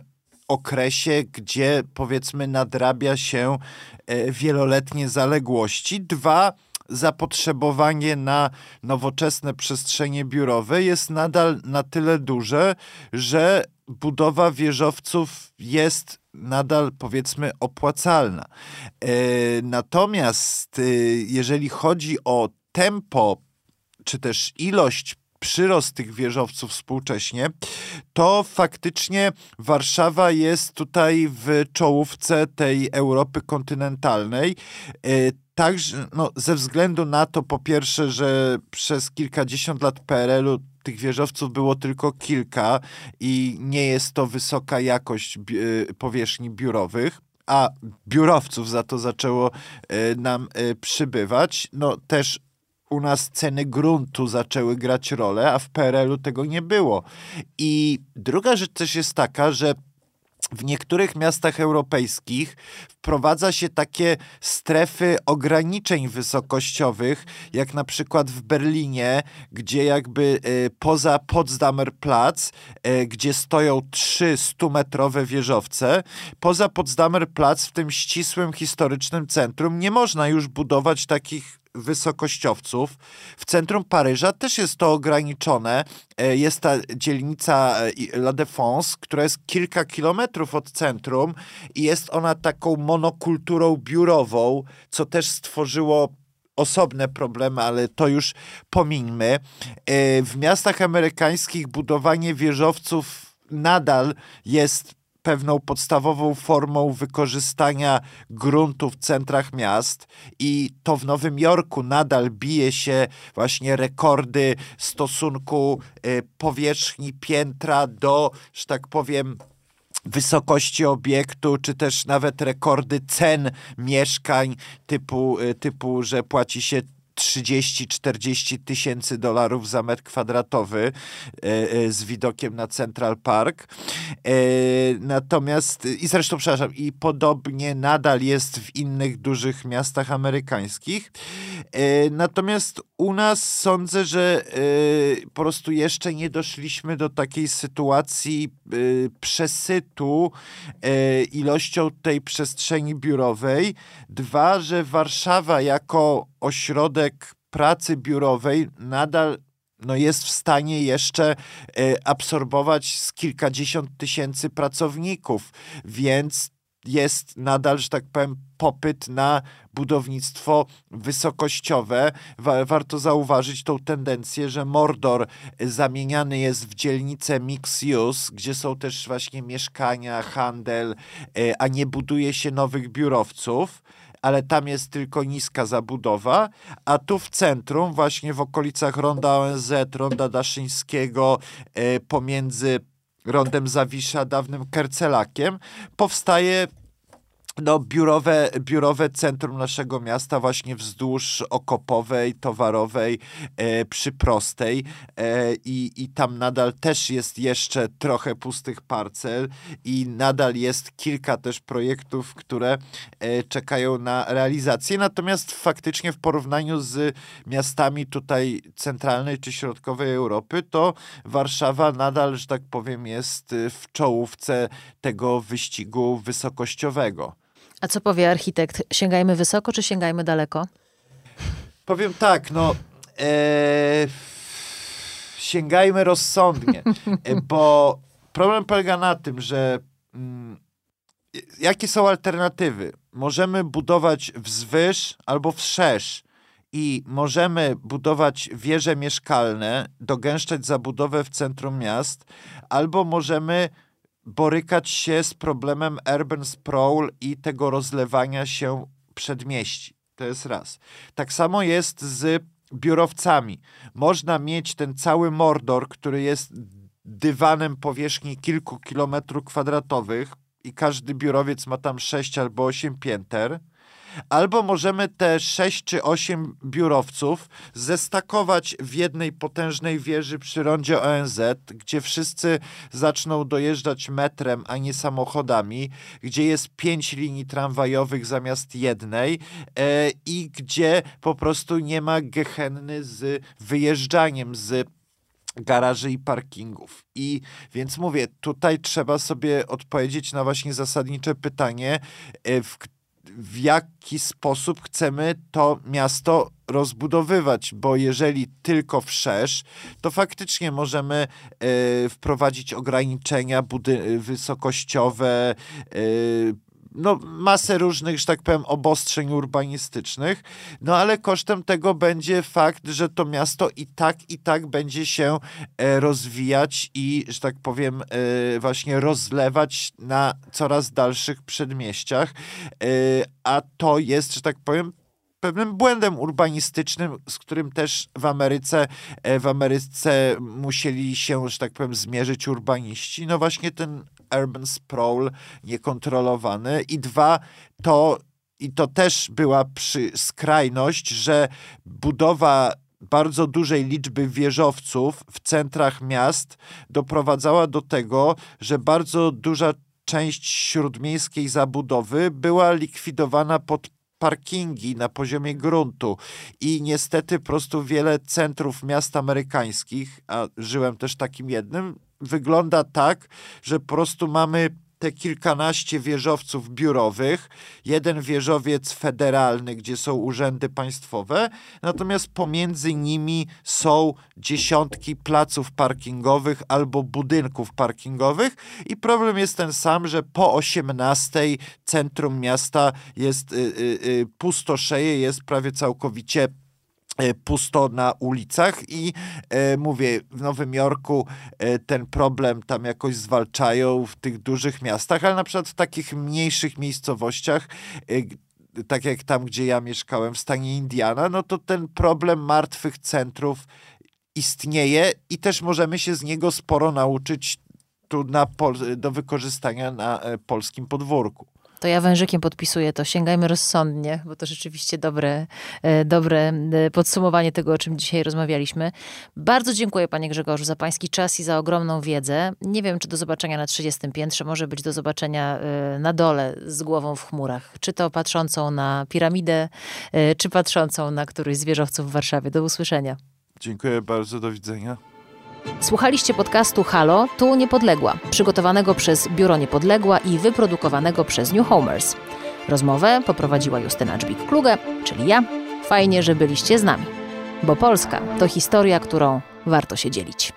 okresie, gdzie powiedzmy nadrabia się e, wieloletnie zaległości. Dwa, zapotrzebowanie na nowoczesne przestrzenie biurowe jest nadal na tyle duże, że budowa wieżowców jest nadal powiedzmy opłacalna. E, natomiast e, jeżeli chodzi o tempo czy też ilość przyrost tych wieżowców współcześnie, to faktycznie Warszawa jest tutaj w czołówce tej Europy kontynentalnej. E, także no, ze względu na to, po pierwsze, że przez kilkadziesiąt lat PRL-u tych wieżowców było tylko kilka i nie jest to wysoka jakość e, powierzchni biurowych a biurowców za to zaczęło e, nam przybywać. No też u nas ceny gruntu zaczęły grać rolę, a w PRL-u tego nie było. I druga rzecz też jest taka, że w niektórych miastach europejskich wprowadza się takie strefy ograniczeń wysokościowych, jak na przykład w Berlinie, gdzie jakby e, poza Potsdamer Platz, e, gdzie stoją trzy 100-metrowe wieżowce, poza Potsdamer Platz w tym ścisłym historycznym centrum nie można już budować takich wysokościowców. W centrum Paryża też jest to ograniczone. E, jest ta dzielnica e, La Défense, która jest kilka kilometrów od centrum i jest ona taką monokulturą biurową, co też stworzyło osobne problemy, ale to już pomińmy. E, w miastach amerykańskich budowanie wieżowców nadal jest pewną podstawową formą wykorzystania gruntu w centrach miast i to w Nowym Jorku nadal bije się właśnie rekordy stosunku y, powierzchni piętra do, że tak powiem, wysokości obiektu, czy też nawet rekordy cen mieszkań, typu, y, typu że płaci się 30-40 tysięcy dolarów za metr kwadratowy e, e, z widokiem na Central Park. E, natomiast, i zresztą, przepraszam, i podobnie nadal jest w innych dużych miastach amerykańskich. Natomiast u nas sądzę, że po prostu jeszcze nie doszliśmy do takiej sytuacji przesytu ilością tej przestrzeni biurowej. Dwa, że Warszawa jako ośrodek pracy biurowej nadal no jest w stanie jeszcze e, absorbować z kilkadziesiąt tysięcy pracowników, więc jest nadal, że tak powiem, popyt na budownictwo wysokościowe. warto zauważyć tą tendencję, że Mordor zamieniany jest w dzielnicę mix use, gdzie są też właśnie mieszkania, handel, e, a nie buduje się nowych biurowców ale tam jest tylko niska zabudowa, a tu w centrum, właśnie w okolicach Ronda ONZ, Ronda Daszyńskiego, e, pomiędzy Rondem Zawisza, dawnym Kercelakiem, powstaje no, biurowe, biurowe centrum naszego miasta właśnie wzdłuż Okopowej, Towarowej, e, przy Prostej e, i, i tam nadal też jest jeszcze trochę pustych parcel i nadal jest kilka też projektów, które e, czekają na realizację, natomiast faktycznie w porównaniu z miastami tutaj centralnej czy środkowej Europy, to Warszawa nadal, że tak powiem, jest w czołówce tego wyścigu wysokościowego. A co powie architekt? Sięgajmy wysoko, czy sięgajmy daleko? Powiem tak, no. E, sięgajmy rozsądnie, e, bo problem polega na tym, że mm, jakie są alternatywy? Możemy budować wzwyż albo wszerz i możemy budować wieże mieszkalne, dogęszczać zabudowę w centrum miast, albo możemy borykać się z problemem urban sprawl i tego rozlewania się przedmieści. To jest raz. Tak samo jest z biurowcami. Można mieć ten cały Mordor, który jest dywanem powierzchni kilku kilometrów kwadratowych i każdy biurowiec ma tam sześć albo osiem pięter albo możemy te 6 czy 8 biurowców zestakować w jednej potężnej wieży przy rondzie ONZ, gdzie wszyscy zaczną dojeżdżać metrem, a nie samochodami, gdzie jest pięć linii tramwajowych zamiast jednej e, i gdzie po prostu nie ma gehenny z wyjeżdżaniem z garaży i parkingów. I więc mówię, tutaj trzeba sobie odpowiedzieć na właśnie zasadnicze pytanie, e, w w jaki sposób chcemy to miasto rozbudowywać, bo jeżeli tylko wszerz, to faktycznie możemy y, wprowadzić ograniczenia wysokościowe, y, no, masę różnych, że tak powiem, obostrzeń urbanistycznych, no ale kosztem tego będzie fakt, że to miasto i tak, i tak będzie się e, rozwijać i, że tak powiem, e, właśnie rozlewać na coraz dalszych przedmieściach, e, a to jest, że tak powiem, pewnym błędem urbanistycznym, z którym też w Ameryce, w Ameryce musieli się, że tak powiem, zmierzyć urbaniści. No właśnie ten urban sprawl niekontrolowany i dwa, to i to też była przy skrajność, że budowa bardzo dużej liczby wieżowców w centrach miast doprowadzała do tego, że bardzo duża część śródmiejskiej zabudowy była likwidowana pod parkingi na poziomie gruntu. I niestety po prostu wiele centrów miast amerykańskich, a żyłem też takim jednym, wygląda tak, że po prostu mamy te kilkanaście wieżowców biurowych, jeden wieżowiec federalny, gdzie są urzędy państwowe, natomiast pomiędzy nimi są dziesiątki placów parkingowych albo budynków parkingowych. I problem jest ten sam, że po 18 centrum miasta jest y, y, y, pustoszeje, jest prawie całkowicie pusto na ulicach i e, mówię, w Nowym Jorku e, ten problem tam jakoś zwalczają w tych dużych miastach, ale na przykład w takich mniejszych miejscowościach, e, tak jak tam, gdzie ja mieszkałem w stanie Indiana, no to ten problem martwych centrów istnieje i też możemy się z niego sporo nauczyć tu na, do wykorzystania na e, polskim podwórku. To ja wężykiem podpisuję to. Sięgajmy rozsądnie, bo to rzeczywiście dobre, e, dobre e, podsumowanie tego, o czym dzisiaj rozmawialiśmy. Bardzo dziękuję panie Grzegorzu za pański czas i za ogromną wiedzę. Nie wiem, czy do zobaczenia na 30 piętrze, może być do zobaczenia e, na dole z głową w chmurach. Czy to patrzącą na piramidę, czy patrzącą na któryś z wieżowców w Warszawie. Do usłyszenia. Dziękuję bardzo, do widzenia. Słuchaliście podcastu Halo, tu Niepodległa, przygotowanego przez Biuro Niepodległa i wyprodukowanego przez New Homers. Rozmowę poprowadziła Justyna Dżbik-Kluge, czyli ja. Fajnie, że byliście z nami. Bo Polska to historia, którą warto się dzielić.